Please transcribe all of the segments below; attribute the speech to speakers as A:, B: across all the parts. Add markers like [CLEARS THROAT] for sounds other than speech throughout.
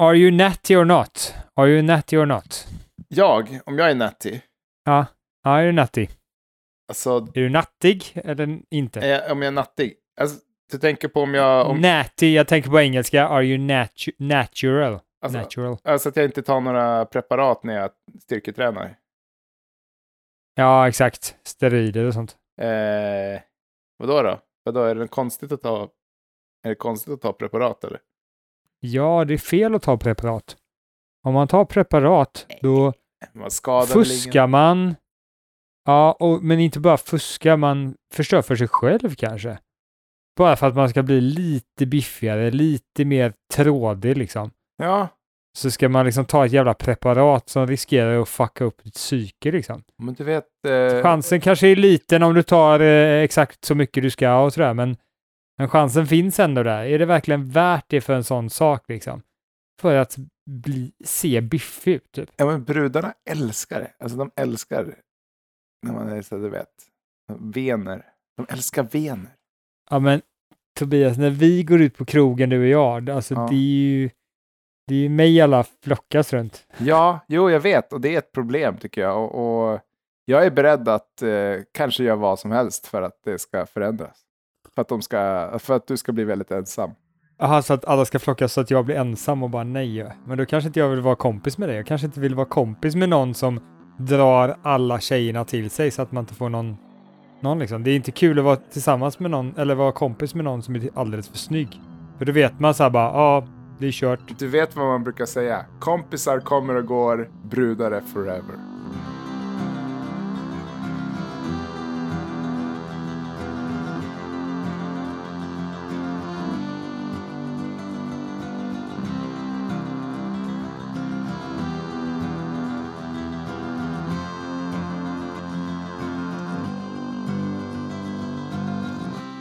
A: are you natty or not? Are you natty or not?
B: Jag, om jag är natty,
A: Ja, ja är du natty?
B: alltså
A: Är du nattig eller inte?
B: är om jag är nattig. Alltså, du tänker på om jag, om,
A: Natty, jag tänker på engelska. Are you natu natural?
B: alltså,
A: natural.
B: alltså att jag inte tar några preparat när jag styrketränar.
A: Ja, exakt. Steroider och sånt.
B: Eh, vadå då? Vadå, är det konstigt att ta, är det konstigt att ta preparat eller?
A: Ja, det är fel att ta preparat. Om man tar preparat, då
B: Man
A: fuskar man. Ja, och, men inte bara fuskar, man förstör för sig själv kanske. Bara för att man ska bli lite biffigare, lite mer trådig liksom.
B: Ja,
A: Så ska man liksom ta ett jävla preparat som riskerar att fucka upp ditt psyke liksom.
B: men du vet... Eh,
A: Chansen kanske är liten om du tar eh, exakt så mycket du ska och sådär, men, men chansen finns ändå där. Är det verkligen värt det för en sån sak liksom? För att bli, se biffig ut typ.
B: Ja, men brudarna älskar det. Alltså de älskar när man är så du vet, vener. De älskar vener.
A: Ja men Tobias, när vi går ut på krogen du och jag, alltså
B: Ja.
A: det är ju det är ju mig alla flockas runt.
B: Ja, jo, jag vet och det är ett problem tycker jag. Och, och jag är beredd att eh, kanske göra vad som helst för att det ska förändras. För att, de ska, för att du ska bli väldigt ensam.
A: Jaha, så att alla ska flockas så att jag blir ensam och bara nej. Men då kanske inte jag vill vara kompis med dig. Jag kanske inte vill vara kompis med någon som drar alla tjejerna till sig så att man inte får någon, någon liksom. Det är inte kul att vara tillsammans med någon eller vara kompis med någon som är alldeles för snygg. För då vet man så här bara, ja, det är kört.
B: Du vet vad man brukar säga. Kompisar kommer och går, brudar är forever.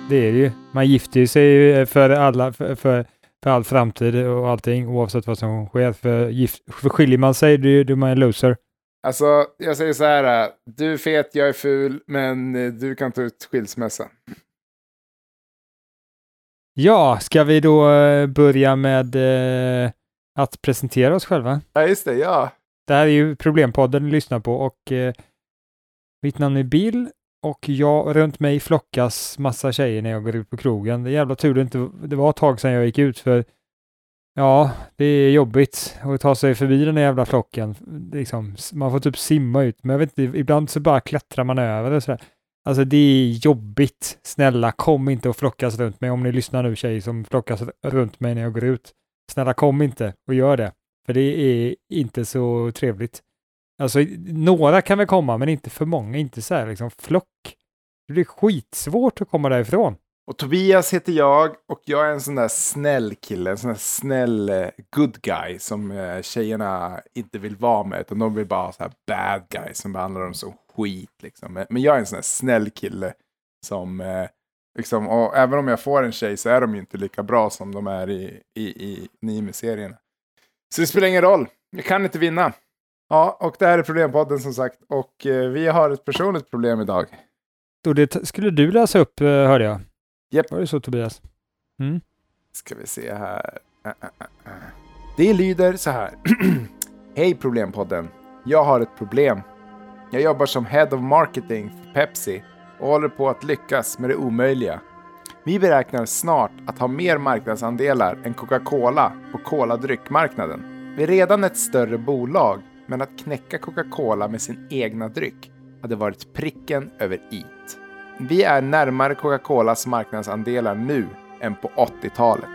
A: Det är det ju. Man gifter sig ju för alla, för, för, för all framtid och allting oavsett vad som sker. För, gift, för skiljer man sig, då är då är man en loser.
B: Alltså, jag säger så här. äh, Du är fet, jag är ful, men eh, du kan ta ut skilsmässa.
A: Ja, ska vi då eh, börja med eh, att presentera oss själva?
B: Ja, just det. Ja.
A: Det här är ju Problempodden ni lyssnar på och eh, mitt namn är Bill och jag, runt mig flockas massa tjejer när jag går ut på krogen. Det är jävla tur det inte det var ett tag sedan jag gick ut för ja, det är jobbigt att ta sig förbi den där jävla flocken. Liksom, man får typ simma ut, men jag vet inte, ibland så bara klättrar man över det sådär. Alltså det är jobbigt. Snälla kom inte och flockas runt mig om ni lyssnar nu tjejer som flockas runt mig när jag går ut. Snälla kom inte och gör det. För det är inte så trevligt. Alltså några kan väl komma men inte för många, inte så här liksom flock. Det blir skitsvårt att komma därifrån.
B: Och Tobias heter jag och jag är en sån där snäll kille, en sån där snäll eh, good guy som eh, tjejerna inte vill vara med. Utan de vill bara ha så här bad guy som behandlar dem som skit. Liksom. Men- Men jag är en sån där snäll kille som, eh, liksom, och även om jag får en tjej så är de ju inte lika bra som de är i, i, i Niemi-serierna. Så det spelar ingen roll, jag kan inte vinna. Ja, och det här är Problempodden som sagt. Och eh, vi har ett personligt problem idag.
A: Och det skulle du läsa upp eh, hörde jag.
B: Japp.
A: Var det så Tobias? Mm.
B: Ska vi se här. Äh, äh. Det lyder så här. [CLEARS THROAT] Hej Problempodden. Jag har ett problem. Jag jobbar som Head of Marketing för Pepsi och håller på att lyckas med det omöjliga. Vi beräknar snart att ha mer marknadsandelar än Coca-Cola på cola-dryckmarknaden. Vi är redan ett större bolag, men att knäcka Coca-Cola med sin egna dryck hade varit pricken över it. Vi är närmare Coca-Colas marknadsandelar nu än på 80-talet.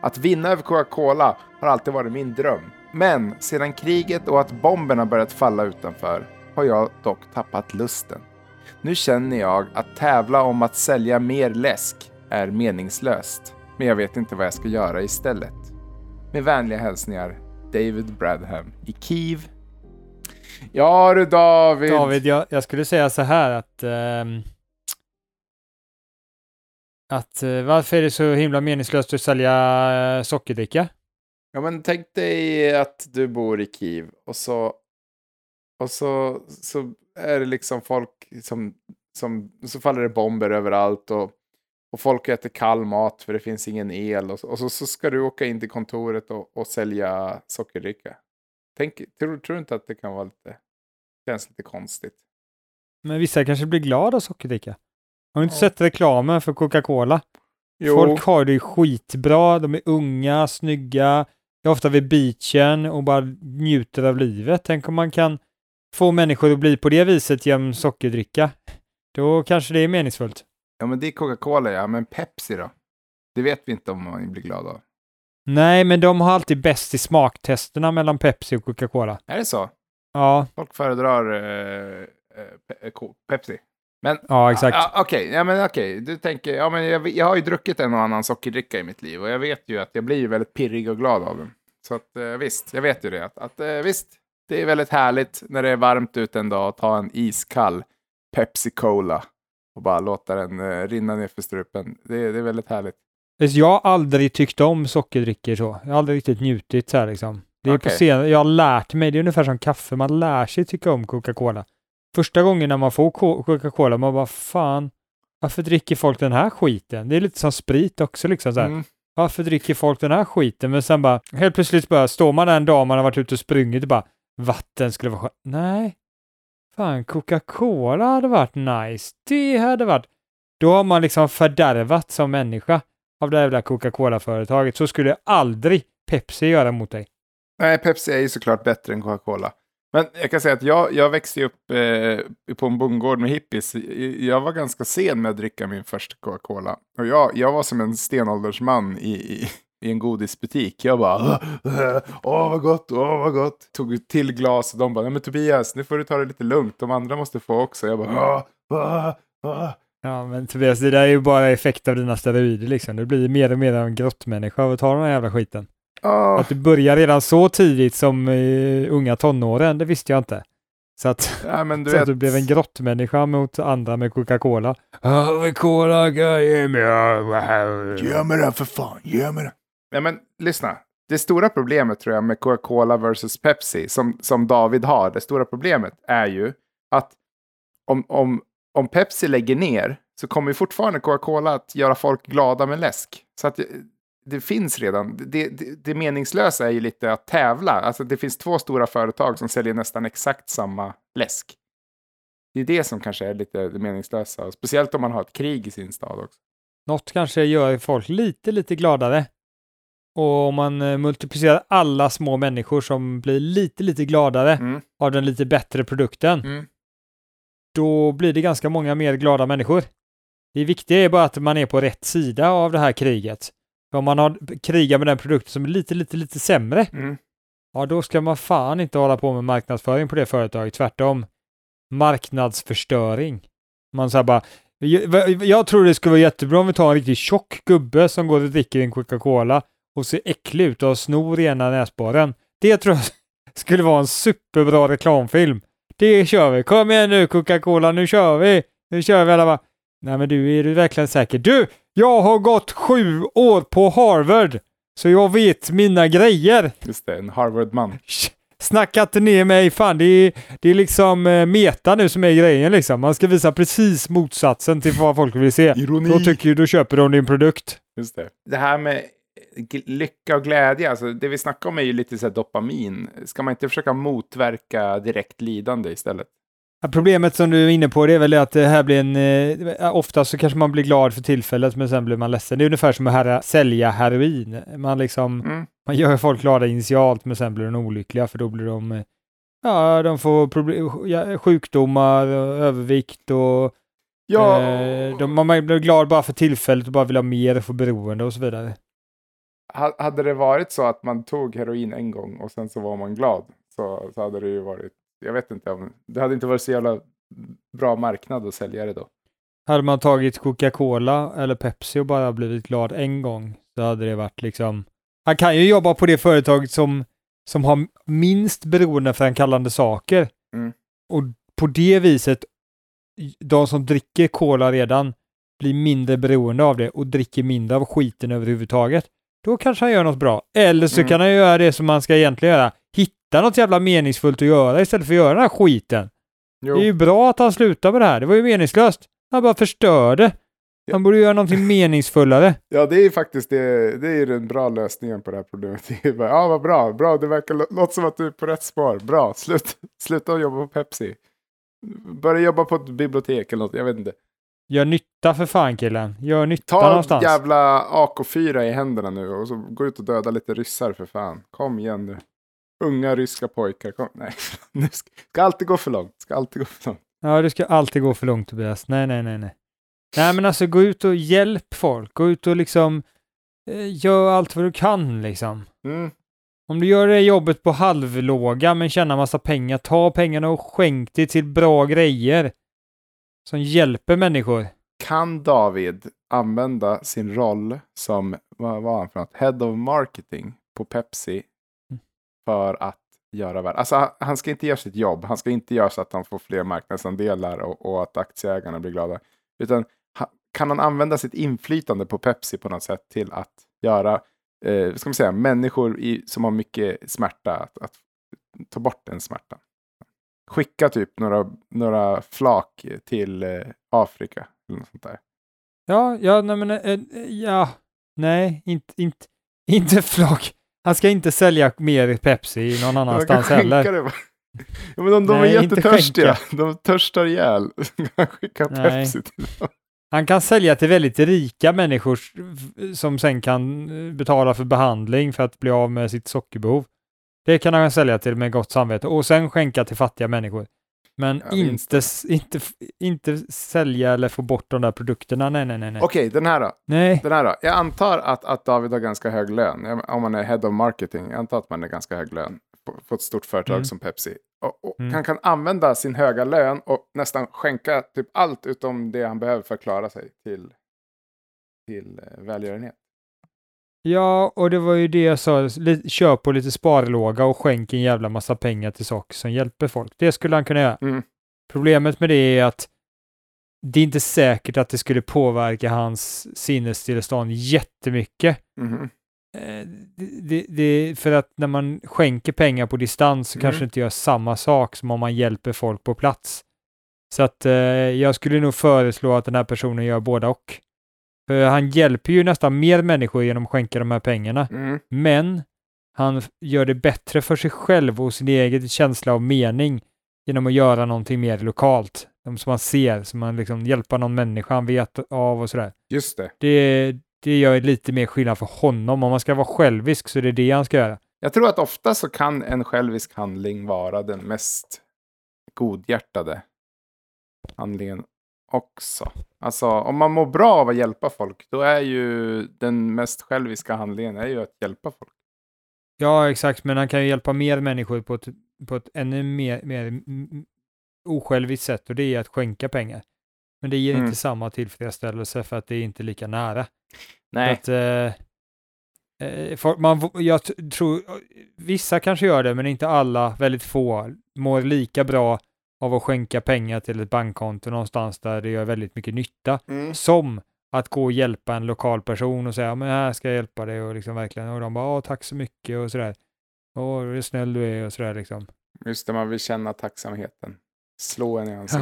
B: Att vinna över Coca-Cola har alltid varit min dröm. Men sedan kriget och att bomberna börjat falla utanför har jag dock tappat lusten. Nu känner jag att tävla om att sälja mer läsk är meningslöst. Men jag vet inte vad jag ska göra istället. Med vänliga hälsningar David Bradham i Kiev. Ja du David.
A: David, jag, jag skulle säga så här att ehm, att eh, varför är det så himla meningslöst att sälja eh, sockerdricka?
B: Ja men tänk dig att du bor i Kiev och så och så, så är det liksom folk som, som så faller det bomber överallt och Och folk äter kall mat för det finns ingen el. Och så, och så, så ska du åka in till kontoret och, och sälja sockerdricka. Tänk, tror, tror du inte att det kan vara lite, känns lite konstigt?
A: Men vissa kanske blir glada av sockerdricka. Har du inte
B: Ja.
A: sett reklamen för Coca-Cola?
B: Jo,
A: Folk har det skitbra, de är unga, snygga, är ofta vid beachen och bara njuter av livet. Tänk om man kan få människor att bli på det viset genom sockerdricka. Då kanske det är meningsfullt.
B: ja men det är Coca-Cola ja, men Pepsi då? Det vet vi inte om man blir glad av.
A: Nej, men de har alltid bäst i smaktesterna mellan Pepsi och Coca-Cola.
B: Är det så?
A: Ja,
B: Folk föredrar eh, eh, Pe- Ko- Pepsi. Men
A: ja exakt.
B: Ja, Okej, ja, men okej. Du tänker, ja, men jag, jag har ju druckit en och annan sockerdricka i mitt liv och jag vet ju att jag blir väldigt pirrig och glad av den. Så att eh, visst, jag vet ju det. Att, att eh, visst, det är väldigt härligt när det är varmt ute en dag att ta en iskall Pepsi Cola och bara låta den eh, rinna ner för strupen. Det, det är väldigt härligt.
A: Jag har aldrig tyckt om sockerdrickor så. Jag har aldrig riktigt njutit så här liksom. Det är på
B: Okej.
A: scen, jag har lärt mig, det är ungefär som kaffe, man lär sig tycka om Coca-Cola. Första gången när man får Co- Coca-Cola, man bara fan, varför dricker folk den här skiten? Det är lite som sprit också liksom så här.
B: Mm.
A: Varför dricker folk den här skiten? Men sen bara, helt plötsligt bara, står man en dag man har varit ute och sprungit och bara, vatten skulle vara skönt. Nej, fan, Coca-Cola hade varit nice. Det hade varit... Då har man liksom fördärvat som människa av det här jävla Coca-Cola-företaget. Så skulle aldrig Pepsi göra mot dig.
B: Nej, Pepsi är ju såklart bättre än Coca-Cola. Men jag kan säga att jag, jag växte upp eh, på en bondgård med hippies. Jag var ganska sen med att dricka min första Coca-Cola. Och jag, jag var som en stenåldersman i, i, i en godisbutik. Jag bara, "Åh, åh vad gott, åh vad gott. Tog till glas och de bara, nej men Tobias, nu får du ta det lite lugnt. De andra måste få också. Jag bara, åh, åh, åh.
A: Ja, men Tobias, det där är ju bara effekt av dina steroider liksom. Du blir mer och mer av en grottmänniska av att ta den här jävla skiten.
B: åh.
A: Att du börjar redan så tidigt som eh, unga tonåren, det visste jag inte. Så att,
B: Ja, men du [LAUGHS]
A: så
B: vet.
A: att du blev en grottmänniska mot andra med Coca-Cola. Ja, med cola, ge mig.
B: Ge mig den för fan, ge mig den. Ja, men lyssna. Det stora problemet tror jag med Coca-Cola versus Pepsi, som, som David har, det stora problemet är ju att om, om, om Pepsi lägger ner så kommer fortfarande Coca-Cola att göra folk glada med läsk. Så att det, det finns redan. Det, det, det meningslösa är ju lite att tävla. Alltså det finns två stora företag som säljer nästan exakt samma läsk. Det är det som kanske är lite det meningslösa. Och speciellt om man har ett krig i sin stad också.
A: Något kanske gör folk lite, lite gladare. Och om man eh, multiplicerar alla små människor som blir lite, lite gladare
B: Mm.
A: av den lite bättre produkten,
B: Mm.
A: Då blir det ganska många mer glada människor. Det viktiga är bara att man är på rätt sida av det här kriget. För om man har krigar med den produkten som är lite, lite, lite sämre,
B: Mm.
A: ja då ska man fan inte hålla på med marknadsföring på det företaget. Tvärtom, marknadsförstöring. Man säger bara, jag, jag tror det skulle vara jättebra om vi tar en riktigt tjock gubbe som går och dricker en Coca-Cola och ser äcklig ut och har snor i ena näsborren. Det tror jag [LAUGHS] skulle vara en superbra reklamfilm. Det kör vi. Kom igen nu Coca-Cola, nu kör vi. Nu kör vi alla bara. Nej men du, är du verkligen säker? Du, jag har gått sju år på Harvard. Så jag vet mina grejer.
B: Just det, en Harvard-man.
A: Snacka inte ner mig, fan det är, det är liksom eh, meta nu som är grejen liksom. Man ska visa precis motsatsen till vad folk vill se.
B: Ironi.
A: Då tycker ju, då köper de din produkt.
B: Just det. Det här med lycka och glädje, alltså det vi snackar om är ju lite så här dopamin. Ska man inte försöka motverka direkt lidande istället?
A: Ja, Problemet som du är inne på det är väl att det här blir en... Eh, ofta så kanske man blir glad för tillfället men sen blir man ledsen. Det är ungefär som att här, sälja heroin. Man liksom...
B: Mm.
A: Man gör folk glada initialt men sen blir de olyckliga för då blir de... eh, Ja, de får problem, sjukdomar, övervikt och...
B: Ja,
A: Eh, de, man blir glad bara för tillfället och bara vill ha mer och få beroende och så vidare.
B: Ha- hade det varit så att man tog heroin en gång och sen så var man glad så, så hade det ju varit, jag vet inte om, det hade inte varit så jävla bra marknad att sälja det då.
A: Hade man tagit Coca-Cola eller Pepsi och bara blivit glad en gång så hade det varit liksom... Han kan ju jobba på det företaget som, som har minst beroendeframkallande saker.
B: Mm.
A: Och på det viset, de som dricker cola redan blir mindre beroende av det och dricker mindre av skiten överhuvudtaget. Då kanske han gör något bra. Eller så
B: Mm.
A: kan han göra det som man ska egentligen göra. Hitta något jävla meningsfullt att göra istället för att göra den här skiten.
B: Jo,
A: Det är ju bra att han slutar med det här. Det var ju meningslöst. Han bara förstörde. Han borde göra någonting [LAUGHS] meningsfullare.
B: Ja, det är faktiskt det, det är den bra lösningen på det här problemet. [LAUGHS] Det bara, ja, vad bra, bra, det verkar lå- låter som att du är på rätt spår. Bra, Slut, [LAUGHS] sluta jobba på Pepsi. Börja jobba på ett bibliotek eller något, jag vet inte.
A: Gör nytta för fan killen. Gör nytta
B: Ta
A: någonstans.
B: jävla AK4 i händerna nu och så gå ut och döda lite ryssar för fan. Kom igen nu. Unga ryska pojkar, kom. Nej, [LAUGHS] nu ska, ska alltid gå för långt. Ska alltid gå för långt.
A: Ja, det ska alltid gå för långt Tobias. Nej, nej, nej, nej. Nej, men alltså gå ut och hjälp folk. Gå ut och liksom eh, gör allt vad du kan liksom.
B: Mm.
A: Om du gör det jobbet på halvlåga men tjänar massa pengar, ta pengarna och skänk det till bra grejer som hjälper människor.
B: Kan David använda sin roll som, vad var han för något, Head of Marketing på Pepsi
A: Mm.
B: för att göra värde? Alltså han- ska inte göra sitt jobb, han ska inte göra så att han får fler marknadsandelar och, och att aktieägarna blir glada. Utan kan han använda sitt inflytande på Pepsi på något sätt till att göra, eh, ska man säga, människor i, som har mycket smärta, att, att ta bort den smärtan. Skicka typ några, några flak till eh, Afrika. Eller något sånt där.
A: Ja, ja, nej men, eh, eh, ja, nej, inte, inte, [LAUGHS] inte flak. Han ska inte sälja mer Pepsi någon annanstans heller.
B: det. Ja, men om de
A: Nej,
B: är jättetörstiga, de törstar ihjäl, [LAUGHS]
A: Nej.
B: Pepsi till dem.
A: Han kan sälja till väldigt rika människor s- som sen kan eh, betala för behandling för att bli av med sitt sockerbehov. Det kan han sälja till med gott samvete och sen skänka till fattiga människor. Men
B: Ja,
A: inte, inte, inte sälja eller få bort de där produkterna. Nej, nej, nej. Nej.
B: Okej, den här då.
A: nej.
B: Den här då. Jag antar att, att David har ganska hög lön. Om man är head of marketing, jag antar att man är ganska hög lön på, på ett stort företag
A: Mm.
B: som Pepsi. Och, och
A: Mm.
B: Han kan använda sin höga lön och nästan skänka typ allt utom det han behöver för att klara sig till, till eh, välgörenhet.
A: Ja, och det var ju det jag sa. Kör på lite sparlåga och skänk en jävla massa pengar till saker som hjälper folk. Det skulle han kunna göra.
B: Mm.
A: Problemet med det är att det är inte säkert att det skulle påverka hans sinnestillstånd jättemycket. Eh, Det, det, för att när man skänker pengar på distans så
B: Mm.
A: kanske det inte gör samma sak som om man hjälper folk på plats. Så att eh, jag skulle nog föreslå att den här personen gör båda och. För han hjälper ju nästan mer människor genom att skänka de här pengarna.
B: Mm.
A: Men han gör det bättre för sig själv och sin egen känsla av mening genom att göra någonting mer lokalt. Som man ser, som man liksom hjälper någon människa han vet av och sådär.
B: Just det.
A: Det, det gör lite mer skillnad för honom. Om man ska vara självisk så är det det han ska göra.
B: Jag tror att ofta så kan en självisk handling vara den mest godhjärtade handlingen också. Alltså om man mår bra av att hjälpa folk, då är ju den mest själviska handlingen är ju att hjälpa folk.
A: Ja, exakt, men han kan ju hjälpa mer människor på ett, på ett ännu mer, mer osjälviskt sätt och det är att skänka pengar. Men det ger
B: Mm.
A: inte samma tillfredsställelse för att det är inte lika nära.
B: Nej.
A: Att, eh, eh, för man, jag tror, vissa kanske gör det, men inte alla, väldigt få, mår lika bra av att skänka pengar till ett bankkonto någonstans där det gör väldigt mycket nytta,
B: Mm.
A: som att gå och hjälpa en lokal person och säga, "Ja, men här ska jag hjälpa dig och liksom verkligen, och de bara, "Åh, tack så mycket och sådär. Åh, vad snäll du är och sådär liksom.
B: Just det, man vill känna tacksamheten. Slå en i ansiktet.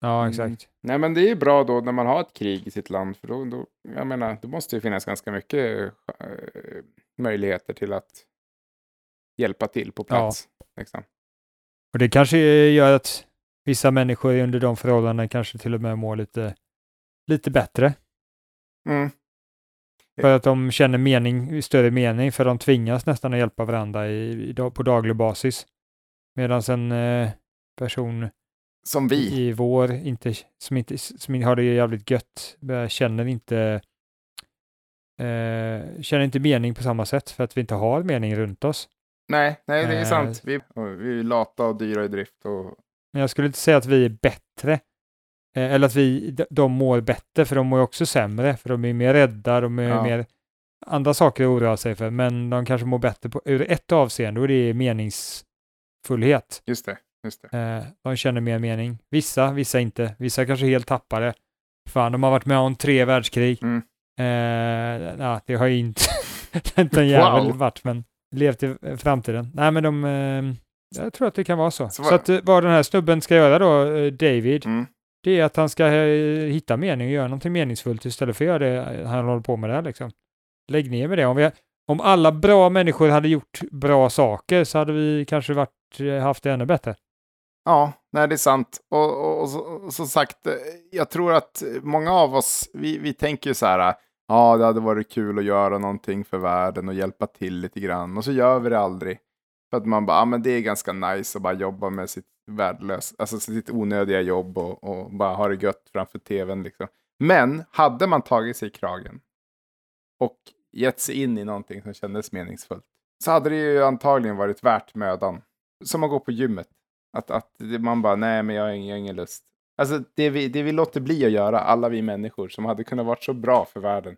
A: Ja, ja
B: Mm.
A: exakt.
B: Nej, men det är ju bra då när man har ett krig i sitt land, för då, då jag menar, det måste ju finnas ganska mycket eh, möjligheter till att hjälpa till på plats. Liksom.
A: Och det kanske gör att vissa människor under de förhållandena kanske till och med mår lite, lite bättre.
B: Mm.
A: För att de känner mening, större mening, för de tvingas nästan att hjälpa varandra i, i, på daglig basis. Medan en eh, person
B: Som vi.
A: i vår, inte, som, inte, som har det jävligt gött, eh, känner inte eh, känner inte mening på samma sätt för att vi inte har mening runt oss.
B: Nej, nej, det är
A: Eh.
B: sant. Vi, vi är lata och dyra i drift. Och,
A: Men jag skulle inte säga att vi är bättre. Eh, eller att vi, de- mår bättre, för de mår ju också sämre, för de är mer rädda, de är
B: Ja.
A: mer andra saker att oroa sig för, men de kanske mår bättre på, ur ett avseende och det är meningsfullhet.
B: just det. Just det.
A: Eh, de känner mer mening. Vissa, vissa inte. Vissa kanske helt tappade. Fan, de har varit med om tre världskrig.
B: Mm.
A: Eh, ja, det har ju inte, [LAUGHS] inte en jävel
B: Wow.
A: varit, men levt i framtiden. Nej, men de, eh, jag tror att det kan vara så.
B: Så
A: Så,
B: vad-
A: att, eh, vad den här snubben ska göra då, eh, David,
B: Mm.
A: Det är att han ska eh, hitta mening och göra någonting meningsfullt istället för att göra det han håller på med där liksom. Lägg ner med det. Om, vi, om alla bra människor hade gjort bra saker så hade vi kanske varit, eh, haft det ännu bättre.
B: Ja, nej det är sant. Och, och, och, så- och som sagt, eh, jag tror att många av oss, vi, vi tänker ju så här, ja det hade varit kul att göra någonting för världen och hjälpa till lite grann. Och så gör vi det aldrig. För att man bara, ja men det är ganska nice att bara jobba med sitt värdelösa, alltså sitt onödiga jobb och, och bara ha det gött framför tvn liksom. Men hade man tagit sig i kragen och gett sig in i någonting som kändes meningsfullt så hade det ju antagligen varit värt mödan. Som att gå på gymmet. Att, att man bara, nej men jag har ingen, jag har ingen lust. Alltså det vi, det vi låter bli att göra, alla vi människor som hade kunnat vara så bra för världen.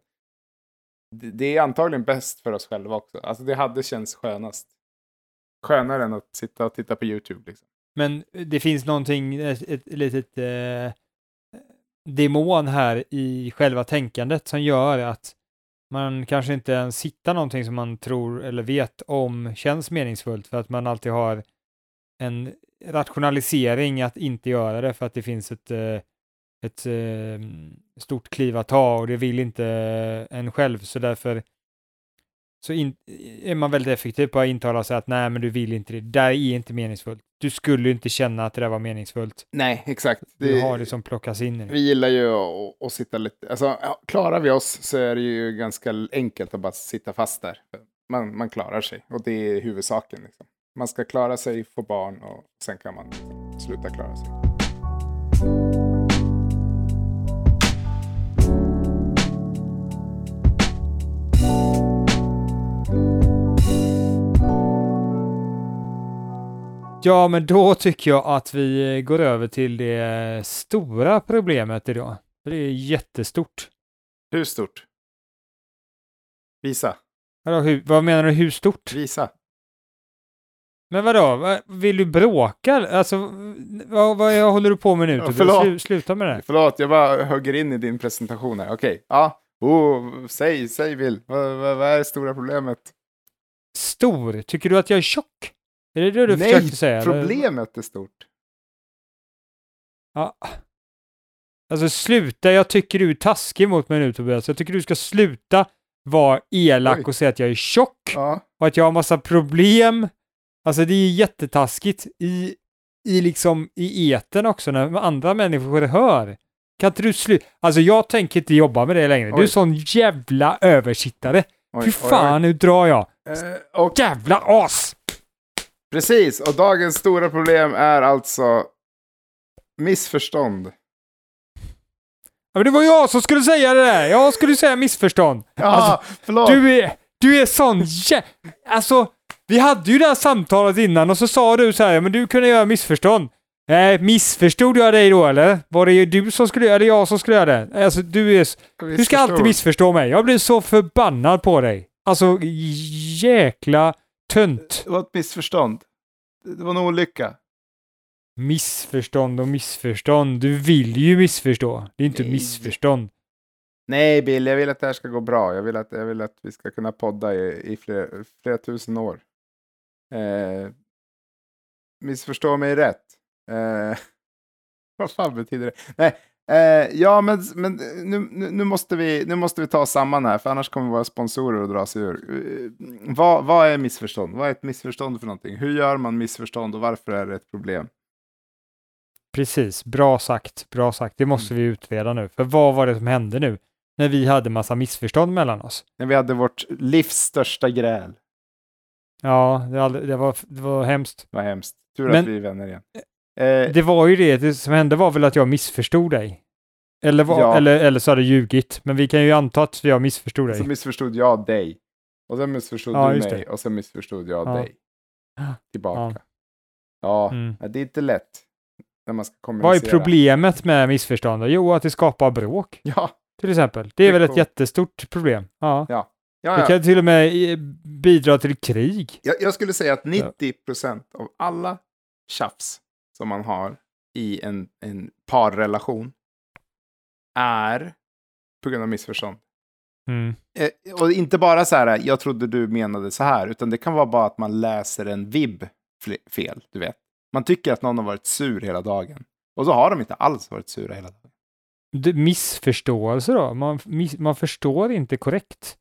B: Det, det är antagligen bäst för oss själva också. Alltså det hade känts skönast. Skönare än att sitta och titta på YouTube liksom.
A: Men det finns någonting, ett, ett litet eh, demon här i själva tänkandet som gör att man kanske inte ens hittar någonting som man tror eller vet om känns meningsfullt för att man alltid har en rationalisering att inte göra det för att det finns ett, eh, ett eh, stort kliv att ta och det vill inte en själv så därför så in, är man väldigt effektiv på att intala sig att nej men du vill inte det, det där är inte meningsfullt. Du skulle inte känna att det där var meningsfullt.
B: Nej, exakt.
A: Du har det som plockas in det.
B: Vi gillar ju att, att sitta lite, alltså klarar vi oss så är det ju ganska enkelt att bara sitta fast där. Man, man klarar sig och det är huvudsaken. Liksom. Man ska klara sig, få barn och sen kan man sluta klara sig.
A: Ja, men då tycker jag att vi går över till det stora problemet idag. Det är jättestort.
B: Hur stort? Visa,
A: Vadå, hur, vad menar du, hur stort?
B: visa.
A: Men vadå, Va- vill du bråka? Alltså, vad, vad håller du på med nu?
B: Ja, förlåt.
A: Slu, sluta med det.
B: Förlåt, jag bara hugger in i din presentation här. Okej, ja. Oh, säg, säg Bill. Vad, vad, vad är det stora problemet?
A: Stor? Tycker du att jag är tjock? Är det det du
B: Nej,
A: försökte säga? eller?
B: Problemet är stort.
A: Ja. Alltså sluta, jag tycker du är taskig mot mig nu Tobias. Jag tycker du ska sluta vara elak
B: Oj.
A: och säga att jag är tjock
B: Ja.
A: och att jag har massa problem. Alltså det är jättetaskigt i, i liksom i eten också när andra människor hör. Kan inte du sluta? Alltså jag tänker inte jobba med det längre. Du är
B: Oj.
A: sån jävla översittare.
B: Oj,
A: Fy
B: oj,
A: fan, nu drar jag.
B: oj. Eh, och
A: Jävla as!
B: Precis, och dagens stora problem är alltså missförstånd.
A: Men det var jag som skulle säga det där. Jag skulle säga missförstånd.
B: Ja,
A: Alltså,
B: förlåt.
A: Du är, du är sån jä... Alltså, vi hade ju det här samtalet innan och så sa du så här, "Ja, men du kunde göra missförstånd. Nej, missförstod jag dig då eller? Var det du som skulle göra eller jag som skulle göra det? Alltså, du är... Du ska alltid missförstå mig. Jag blir så förbannad på dig. Alltså, jäkla tönt.
B: Det var ett missförstånd. Det var en olycka.
A: Missförstånd och missförstånd. Du vill ju missförstå. Det är inte
B: Nej.
A: missförstånd.
B: Nej, Bill, jag vill att det här ska gå bra. Jag vill att, jag vill att vi ska kunna podda i, i flera, flera tusen år. Eh, missförstå mig rätt. Eh, [LAUGHS] vad fan betyder det? Nej, eh, ja, men, men nu, nu, nu, måste vi, nu måste vi ta oss samman här, för annars kommer våra sponsorer att dra sig ur. Eh, vad, vad är missförstånd? Vad är ett missförstånd för någonting? Hur gör man missförstånd och varför är det ett problem?
A: Precis, bra sagt, bra sagt. Det måste vi utreda nu. För vad var det som hände nu? När vi hade massa missförstånd mellan oss.
B: När vi hade vårt livs största gräl.
A: Ja, det, var aldrig- det, var, det var hemskt.
B: Vad hemskt. Tur
A: Men-
B: att vi är vänner igen. Eh,
A: Det var ju det, det som hände var väl att jag missförstod dig. Eller, var,
B: Ja.
A: eller, eller så hade du ljugit. Men vi kan ju anta att jag missförstod dig.
B: Så missförstod jag dig. Och sen missförstod
A: Ja,
B: du mig.
A: det.
B: Och sen missförstod jag
A: Ja.
B: dig. Tillbaka. Ja,
A: Mm.
B: det är inte lätt. När man ska
A: Vad är problemet med missförstånd? Jo, att det skapar bråk,
B: Ja,
A: till exempel. Det är
B: Det
A: väl ett
B: coolt.
A: jättestort problem. Ja.
B: ja,
A: Det
B: ja.
A: kan till och med eh, bidra till krig.
B: Jag, jag skulle säga att 90% av alla tjafs som man har i en, en parrelation är på grund av missförstånd.
A: Mm.
B: Eh, och inte bara så här, jag trodde du menade så här, utan det kan vara bara att man läser en vibb fel, du vet. Man tycker att någon har varit sur hela dagen. Och så har de inte alls varit sura hela dagen.
A: Det- Missförståelse då? Man, miss, man förstår inte korrekt.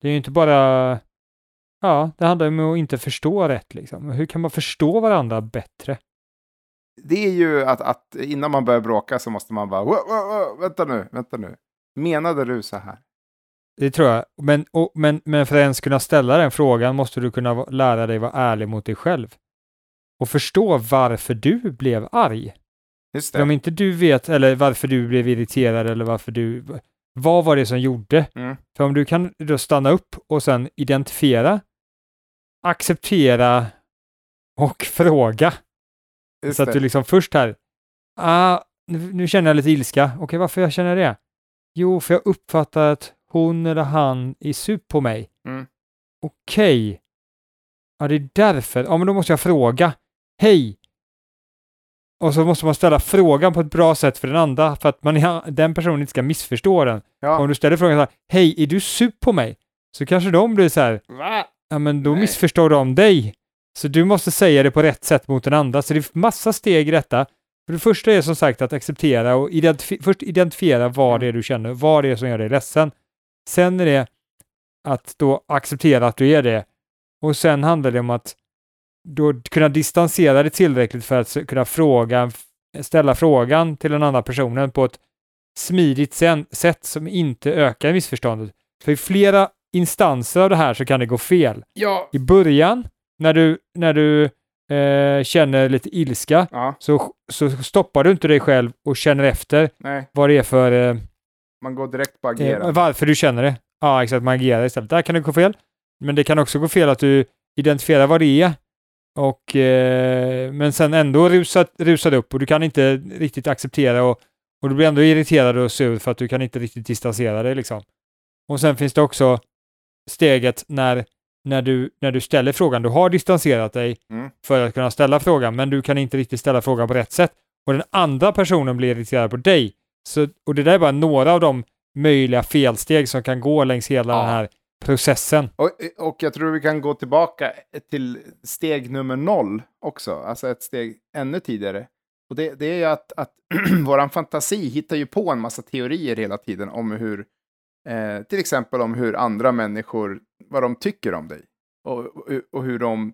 A: Det är ju inte bara... Ja, det handlar om att inte förstå rätt liksom. Hur kan man förstå varandra bättre?
B: Det är ju att, att innan man börjar bråka så måste man bara, "Wow, wow, wow, vänta nu, vänta nu. Menade du så här?
A: Det tror jag. Men, och, men, men för att ens kunna ställa den frågan måste du kunna lära dig vara ärlig mot dig själv. Och förstå varför du blev arg. Om inte du vet, eller varför du blev irriterad eller varför du... Vad var det som gjorde?
B: Mm.
A: För om du kan då stanna upp och sen identifiera, acceptera och [LAUGHS] fråga.
B: Just
A: så att
B: det.
A: du liksom först här, ah, nu, nu känner jag lite ilska. Okej, varför jag känner det? Jo, för jag uppfattar att hon eller han är sur på mig.
B: Mm.
A: Okej. Ja, det är därför. Ja, men då måste jag fråga. Hej! Och så måste man ställa frågan på ett bra sätt för den andra för att man, den personen inte ska missförstå den.
B: Ja.
A: Om du ställer frågan så här, hej, är du sur på mig? Så kanske de blir så här,
B: Va?
A: ja men då
B: Nej.
A: missförstår de dig. Så du måste säga det på rätt sätt mot den andra. Så det är massa steg i detta. För det första är som sagt att acceptera och identifi- först identifiera vad
B: Mm.
A: det är du känner, vad det är som gör dig ledsen. Sen är det att då acceptera att du är det. Och sen handlar det om att då kunna distansera dig tillräckligt för att kunna fråga, ställa frågan till den andra personen på ett smidigt sätt som inte ökar missförståndet. För i flera instanser av det här så kan det gå fel.
B: Ja.
A: I början, när du, när du eh, känner lite ilska,
B: Ja,
A: så, så stoppar du inte dig själv och känner efter
B: nej.
A: vad det är för, eh,
B: Man går direkt på agera.
A: eh, varför du känner det. Ja, exakt, man agerar istället. Där kan det gå fel. Men det kan också gå fel att du identifierar vad det är och, eh, men sen ändå rusat, rusat upp och du kan inte riktigt acceptera och, och du blir ändå irriterad och sur för att du kan inte riktigt distansera dig liksom. Och sen finns det också steget när, när, du, när du ställer frågan, du har distanserat dig
B: Mm.
A: för att kunna ställa frågan, men du kan inte riktigt ställa frågan på rätt sätt. Och den andra personen blir irriterad på dig. Så, och det där är bara några av de möjliga felsteg som kan gå längs hela
B: Ja.
A: den här processen.
B: Och, och jag tror vi kan gå tillbaka till steg nummer noll också, alltså ett steg ännu tidigare. Och det, det är ju att, att [CLEARS THROAT] våran fantasi hittar ju på en massa teorier hela tiden om hur, eh, till exempel om hur andra människor, vad de tycker om dig. Och, och, och hur, de,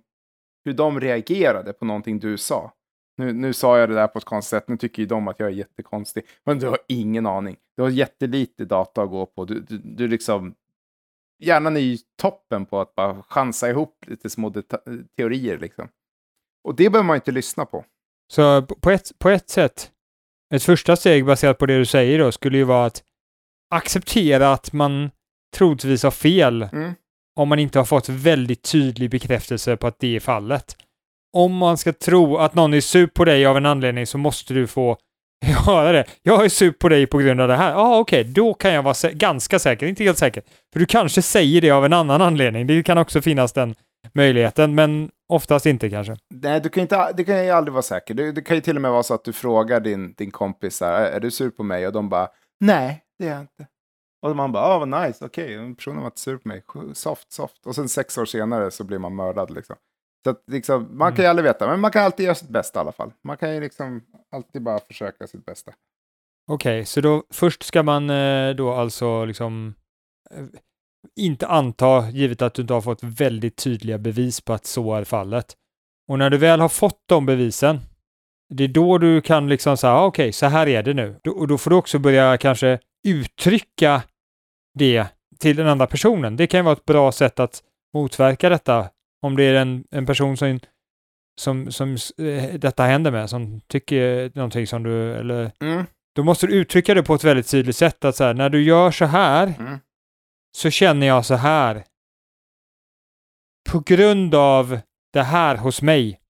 B: hur de reagerade på någonting du sa. Nu, nu sa jag det där på ett konstigt sätt, nu tycker ju de att jag är jättekonstig. Men du har ingen aning. Du har jättelite data att gå på. Du, du, du liksom hjärnan är ju toppen på att bara chansa ihop lite små teorier liksom. Och det behöver man inte lyssna på.
A: Så på- på ett, på ett sätt, ett första steg baserat på det du säger då, skulle ju vara att acceptera att man troligtvis har fel
B: Mm.
A: om man inte har fått väldigt tydlig bekräftelse på att det är fallet. Om man ska tro att någon är sur på dig av en anledning så måste du få göra det. Jag är sur på dig på grund av det här. Ja, ah, okej, då kan jag vara sä- ganska säker, inte helt säker. För du kanske säger det av en annan anledning. Det kan också finnas den möjligheten, men oftast inte kanske.
B: Nej, du kan, inte, du kan ju aldrig vara säker. Det, det kan ju till och med vara så att du frågar din, din kompis här, är du sur på mig? Och de bara, nej, det är jag inte. Och man bara, ah, vad nice, okej, okay. personen var inte sur på mig, soft, soft. Och sen sex år senare så blir man mördad liksom. Så att, liksom, man kan ju aldrig veta, men man kan alltid göra sitt bästa i alla fall. Man kan ju liksom alltid bara försöka sitt bästa.
A: Okej, så då först ska man eh, då alltså liksom eh, inte anta, givet att du inte har fått väldigt tydliga bevis på att så är fallet. Och när du väl har fått de bevisen, det är då du kan liksom säga, ah, okej, så här är det nu. Och då får du också börja kanske uttrycka det till den andra personen. Det kan ju vara ett bra sätt att motverka detta. Om det är en, en person som, som, som eh, detta händer med, som tycker någonting som du, eller
B: Mm.
A: då måste du uttrycka det på ett väldigt tydligt sätt. Att så här, när du gör så här
B: Mm.
A: så känner jag så här. På grund av det här hos mig.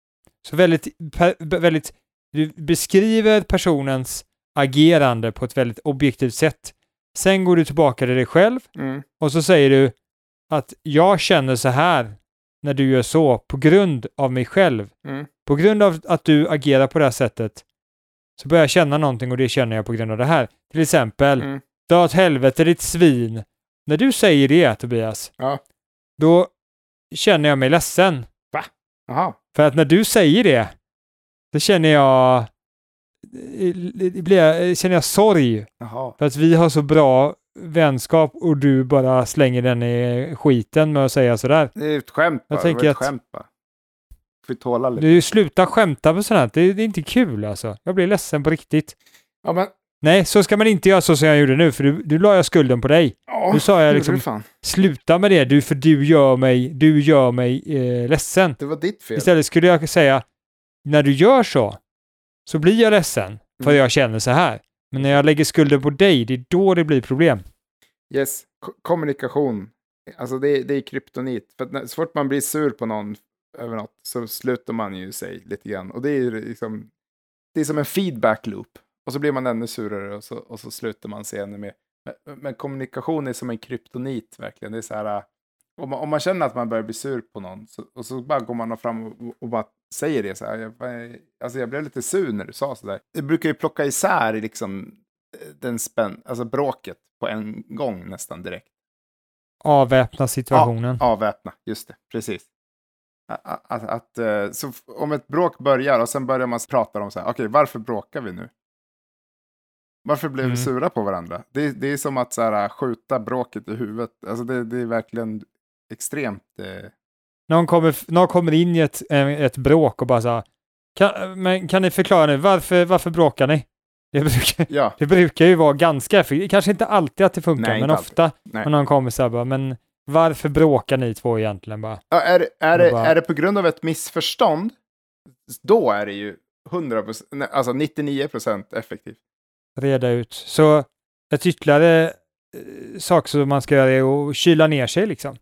A: Så väldigt, per, väldigt, du beskriver personens agerande på ett väldigt objektivt sätt. Sen går du tillbaka till dig själv
B: Mm.
A: och så säger du att jag känner så här när du gör så på grund av mig själv.
B: Mm.
A: På grund av att du agerar på det här sättet så börjar jag känna någonting och det känner jag på grund av det här. Till exempel,
B: Mm.
A: dra åt helvete ditt svin. När du säger det Tobias,
B: Ja.
A: då känner jag mig ledsen.
B: Jaha.
A: För att när du säger det, så känner jag eh, blir jag, känner jag sorg
B: Jaha.
A: för att vi har så bra vänskap och du bara slänger den i skiten med att säga sådär.
B: Det är ett skämt bara.
A: Jag
B: det
A: tänker att-
B: skämt bara. Får tåla lite.
A: Du sluta skämta på sånt här. Det, det är inte kul alltså. Jag blir ledsen på riktigt.
B: Ja, men...
A: Nej, så ska man inte göra så som jag gjorde nu, för du, du la jag skulden på dig.
B: Ja,
A: Nu sa jag liksom-. Sluta med det, du, för du gör mig, du gör mig eh, ledsen.
B: Det var ditt fel.
A: Istället skulle jag säga, när du gör så, så blir jag ledsen, för
B: Mm.
A: jag känner så här. Men när jag lägger skulden på dig, det är då det blir problem.
B: Yes, K kommunikation. Alltså det, är- det är kryptonit. För att när, så fort man blir sur på någon över något så slutar man ju sig lite grann. Och det är ju liksom, det är som en feedback loop. Och så blir man ännu surare och så, och så slutar man sig ännu mer. Men, men kommunikation är som en kryptonit verkligen. Det är så här, äh, om man, om man känner att man börjar bli sur på någon så, och så bara går man fram och, och bara säger det så här. Jag, alltså jag blev lite sur när du sa så där. Det brukar ju plocka isär liksom eh, den spänn, alltså bråket på en gång nästan direkt.
A: Avväpna situationen.
B: Avväpna, just det, precis. Att, att, att, eh, så f- om ett bråk börjar och sen börjar man prata om så här, okej, varför bråkar vi nu? Varför blev
A: Mm.
B: vi sura på varandra? Det, det är som att så här, skjuta bråket i huvudet. Alltså det, det är verkligen extremt. Eh,
A: Någon, kommer, någon kommer in i ett, eh, ett bråk och bara så här, kan, men kan ni förklara nu, varför, varför bråkar ni? Det brukar,
B: ja, [LAUGHS]
A: det brukar ju vara ganska effektivt. Kanske inte alltid att det funkar,
B: Nej,
A: men ofta. Och någon kommer så här bara, men varför bråkar ni två egentligen bara?
B: Ja, är, är, det,
A: bara-
B: är det på grund av ett missförstånd, då är det ju 100%, nej, alltså 99% effektivt.
A: Reda ut. Så ett ytterligare eh, sak som man ska göra är att kyla ner sig liksom.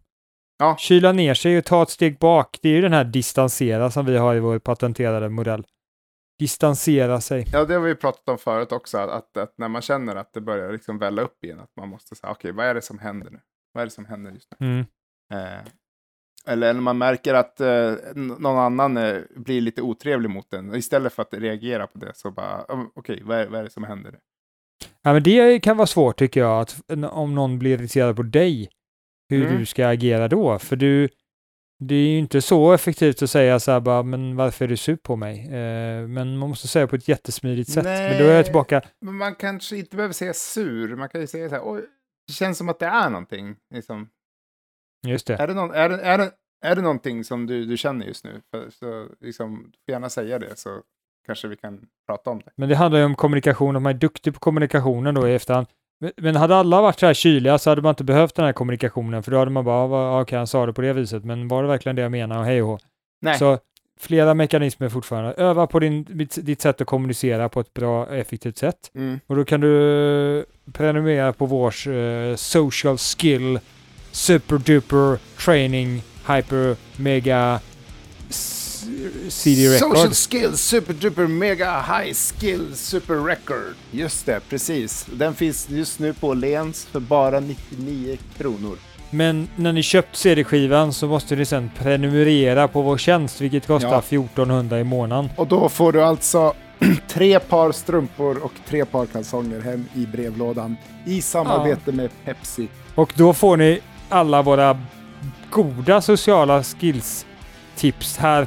B: Ja.
A: Kyla ner sig och ta ett steg bak. Det är ju den här distansera som vi har i vår patenterade modell. Distansera sig.
B: Ja, det har vi pratat om förut också, att, att, när man känner att det börjar liksom välla upp igen, att man måste säga, okej, vad är det som händer nu? Vad är det som händer just nu?
A: Mm.
B: Eh, eller eller man märker att eh, någon annan eh, blir lite otrevlig mot en, istället för att reagera på det så bara, "Ja, okej, vad, är, vad är det som händer nu?
A: Ja, men det kan vara svårt tycker jag, att om någon blir irriterad på dig, hur
B: Mm.
A: du ska agera då. För du, det är ju inte så effektivt att säga så här bara, men varför är du sur på mig? Eh, men man måste säga på ett jättesmidigt sätt. Men då är
B: Nej.
A: jag tillbaka,
B: Men man kanske inte behöver säga sur, man kan ju säga så här, oj, det känns som att det är någonting. Liksom.
A: just det.
B: Är, det någon, är, det, är, det, är det någonting som du, du känner just nu? För, så, liksom, får gärna säga det så kanske vi kan prata om det.
A: Men det handlar ju om kommunikation, om man är duktig på kommunikationen då i efterhand. Men- hade alla varit så här kyliga så hade man inte behövt den här kommunikationen, för då hade man bara, "Va- okej han sa det på det viset, men var det verkligen det jag menar och hej och.
B: Nej.
A: Så flera mekanismer fortfarande. Öva på din, ditt, sätt att kommunicera på ett bra och effektivt sätt.
B: Mm.
A: Och då kan du prenumerera på vårs eh, social skill super duper training hyper mega CD record.
B: Social skills, super duper mega high skill super record. Just det, precis. Den finns just nu på Lens för bara 99 kronor.
A: Men när ni köpt CD-skivan så måste ni sen prenumerera på vår tjänst, vilket kostar
B: Ja.
A: 1400 i månaden.
B: Och då får du alltså [CLEARS THROAT] tre par strumpor och tre par kalsonger hem i brevlådan i samarbete med Pepsi.
A: Och då får ni alla våra goda sociala skills-tips. Här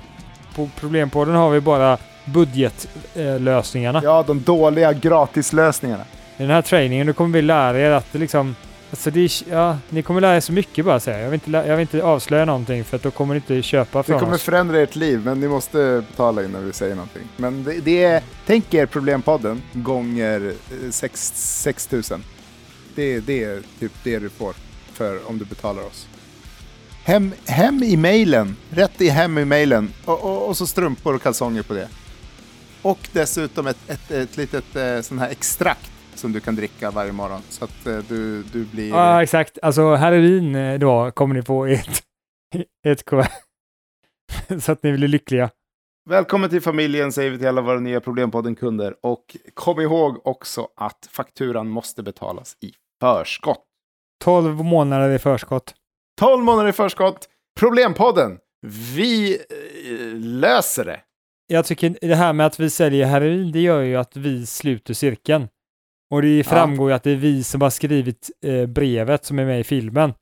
A: på Problempodden har vi bara budgetlösningarna.
B: Ja, de dåliga gratislösningarna.
A: I den här träningen, kommer vi lära er att det liksom... Alltså det är, ja, ni kommer lära er så mycket bara säga. Jag vill inte, jag vill inte avslöja någonting för att då kommer ni inte köpa
B: Det
A: från
B: kommer
A: oss.
B: förändra ert liv, men ni måste betala innan vi säger någonting. Men det, det är, tänk er Problempodden gånger eh, sex- 6000. Det, det är typ det du får för om du betalar oss. Hem, hem i mejlen, rätt i hem i mejlen och, och, och så strumpor och kalsonger på det. Och dessutom ett, ett, ett litet eh, sån här extrakt som du kan dricka varje morgon så att eh, du, du blir...
A: Ja, exakt. Alltså heroin eh, då kommer ni få i ett, i ett kuvert. [LAUGHS] så att ni blir lyckliga.
B: Välkommen till familjen säger vi till alla våra nya Problempodden-kunder. Och kom ihåg också att fakturan måste betalas i förskott.
A: 12 månader i förskott.
B: 12 månader i förskott. Problempodden. Vi eh, löser det.
A: Jag tycker det här med att vi säljer heroin, det gör ju att vi sluter cirkeln. Och det framgår ju att det är vi som har skrivit eh, brevet som är med i filmen.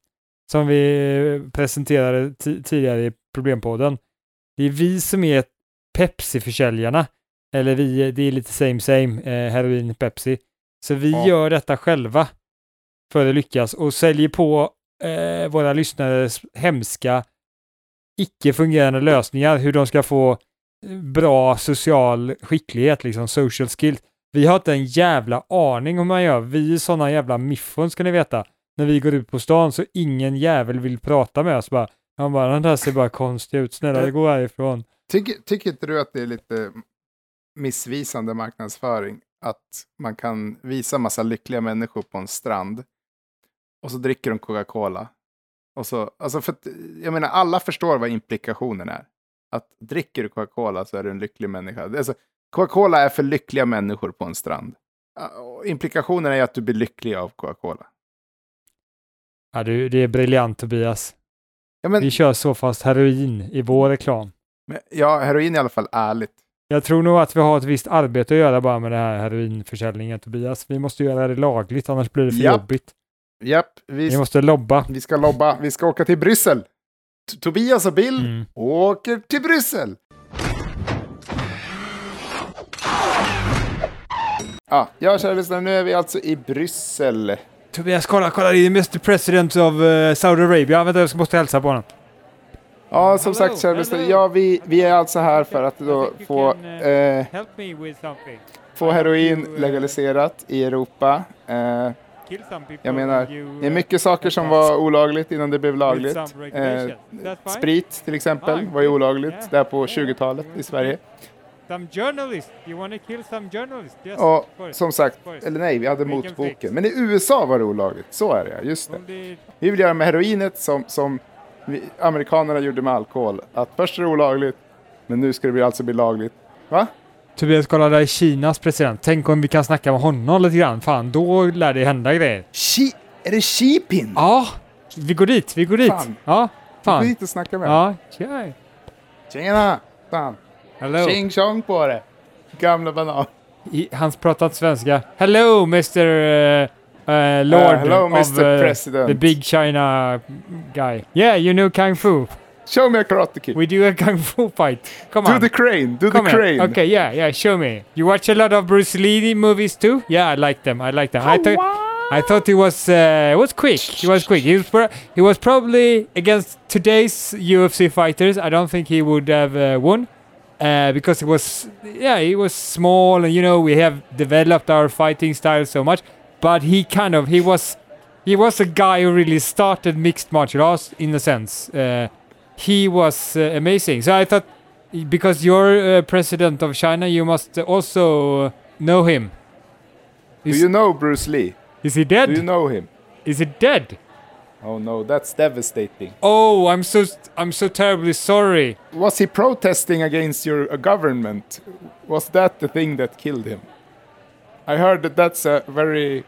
A: Som vi eh, presenterade ti- tidigare i Problempodden. Det är vi som är Pepsi-försäljarna. eller vi, det är lite same same, heroin, Pepsi. Så vi
B: Ja.
A: gör detta själva för att lyckas och säljer på eh, våra lyssnares hemska, icke-fungerande lösningar, hur de ska få eh, bra social skicklighet, liksom social skills. Vi har inte en jävla aning om hur man gör. Vi är sådana jävla miffon ska ni veta. När vi går ut på stan så ingen jävel vill prata med oss bara. Han bara, den där ser bara konstig ut, snälla gå härifrån.
B: Tycker, tycker inte du att det är lite missvisande marknadsföring? Att man kan visa massa lyckliga människor på en strand och så dricker de Coca-Cola. Och så, alltså för att, jag menar, alla förstår vad implikationen är. Att dricker du Coca-Cola så är du en lycklig människa. Alltså, Coca-Cola är för lyckliga människor på en strand. Ja, och Implikationen är att du blir lycklig av Coca-Cola.
A: Ja, du, det är briljant Tobias.
B: Ja, men,
A: Vi kör så fast heroin i vår reklam.
B: men, ja, heroin är i alla fall ärligt.
A: Jag tror nog att vi har ett visst arbete att göra bara med det här heroinförsäljningen Tobias. Vi måste göra det lagligt annars blir det för
B: Japp.
A: jobbigt.
B: Japp, vi,
A: Vi måste lobba.
B: vi ska lobba. Vi ska åka till Bryssel. T- Tobias och Bill
A: Mm.
B: åker till Bryssel. Ja, ja, kära lyssnare, nu är vi alltså i Bryssel.
A: Tobias, kolla, kolla, det är Mr President of uh, Saudi Arabia. Vänta, jag ska måste hälsa på honom.
B: Ja, som
A: Hello,
B: sagt, kära lyssnare, ja, vi, vi är alltså här för att då få, eh,
A: help me with something.
B: få heroin legaliserat i Europa. Eh, jag menar, det är mycket saker som var olagligt innan det blev lagligt. Eh, sprit till exempel
A: Ah,
B: var ju olagligt där på 20-talet i Sverige.
A: Some journalists. You want to kill some journalists? Yes,
B: Och som sagt, eller nej, vi hade motboken. Men i USA var det olagligt, så är det just det. Vi vill göra med heroinet som, som vi, amerikanerna gjorde med alkohol. Att först är det olagligt, men nu ska det alltså bli lagligt. Va?
A: Tobias, kolla där är Kinas president. Tänk om vi kan snacka med honom lite grann. Fan, då lär det hända grejer.
B: Xi, är det Xi Pin?
A: Ja, vi går dit. Vi går dit.
B: Fan.
A: Ja, fan.
B: dit och snacka med honom.
A: Ja, tja.
B: Tjena! Fan.
A: Hello.
B: Tjing tjong på det. Gamla banan.
A: I, han pratar inte svenska. Hello, Mr. Uh, uh, Lord
B: hello,
A: of
B: Mr.
A: uh,
B: President.
A: the big China guy. Yeah, you know Kung Fu.
B: Show me a karate kid.
A: We do a Kung Fu fight. Come on.
B: do the crane, do
A: Come
B: the
A: here.
B: crane.
A: Okay, yeah, yeah, show me. You watch a lot of Bruce Lee movies too? Yeah, I like them. I like them. I thought I thought he was uh, was quick. He was quick. He was pro- he was probably against today's UFC fighters. I don't think he would have uh, won uh, because he was yeah he was small and you know we have developed our fighting style so much. But he kind of he was he was a guy who really started mixed martial arts in a sense. Uh, he was uh, amazing. So I thought because you're uh, president of China, you must also know him.
B: Do you know Bruce Lee?
A: is he dead?
B: Do you know him?
A: Is he dead?
B: Oh no, that's devastating.
A: Oh, I'm so I'm so terribly sorry.
B: Was he protesting against your uh, government? Was that the thing that killed him? I heard that that's a very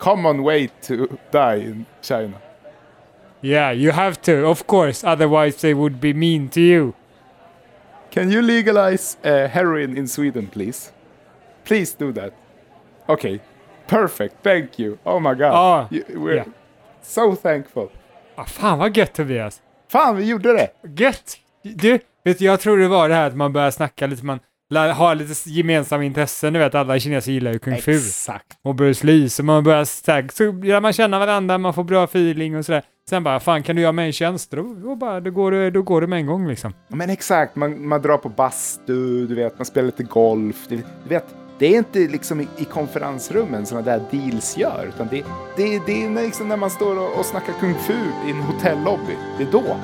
B: common way to die in China.
A: Yeah, you have to, of course. Otherwise, they would be mean to you.
B: Can you legalize uh, heroin in Sweden, please? Please do that. Okay, perfect. Thank you. Oh my god.
A: Ah,
B: You- we're
A: yeah.
B: so thankful.
A: Ah, fan vad gött Tobias.
B: Fan, vi gjorde det!
A: Gött! Du, vet du, jag tror det var det här att man börjar snacka lite, man lär ha lite gemensamma intressen. Du vet, alla kineser gillar ju kung fu.
B: Exakt.
A: och Bruce Lee, så man börjar stag, så lär man känna varandra, man får bra feeling och sådär. Sen bara, fan kan du göra mig en tjänst? Då, då, bara, då, går det, då går det med en gång liksom.
B: Men exakt, man, man drar på bastu, du vet, man spelar lite golf. Du, du vet, det är inte liksom i, i konferensrummen sådana där deals gör, utan det, det, det är när, liksom när man står och, och snackar kung fu i en hotellobby. Det är då.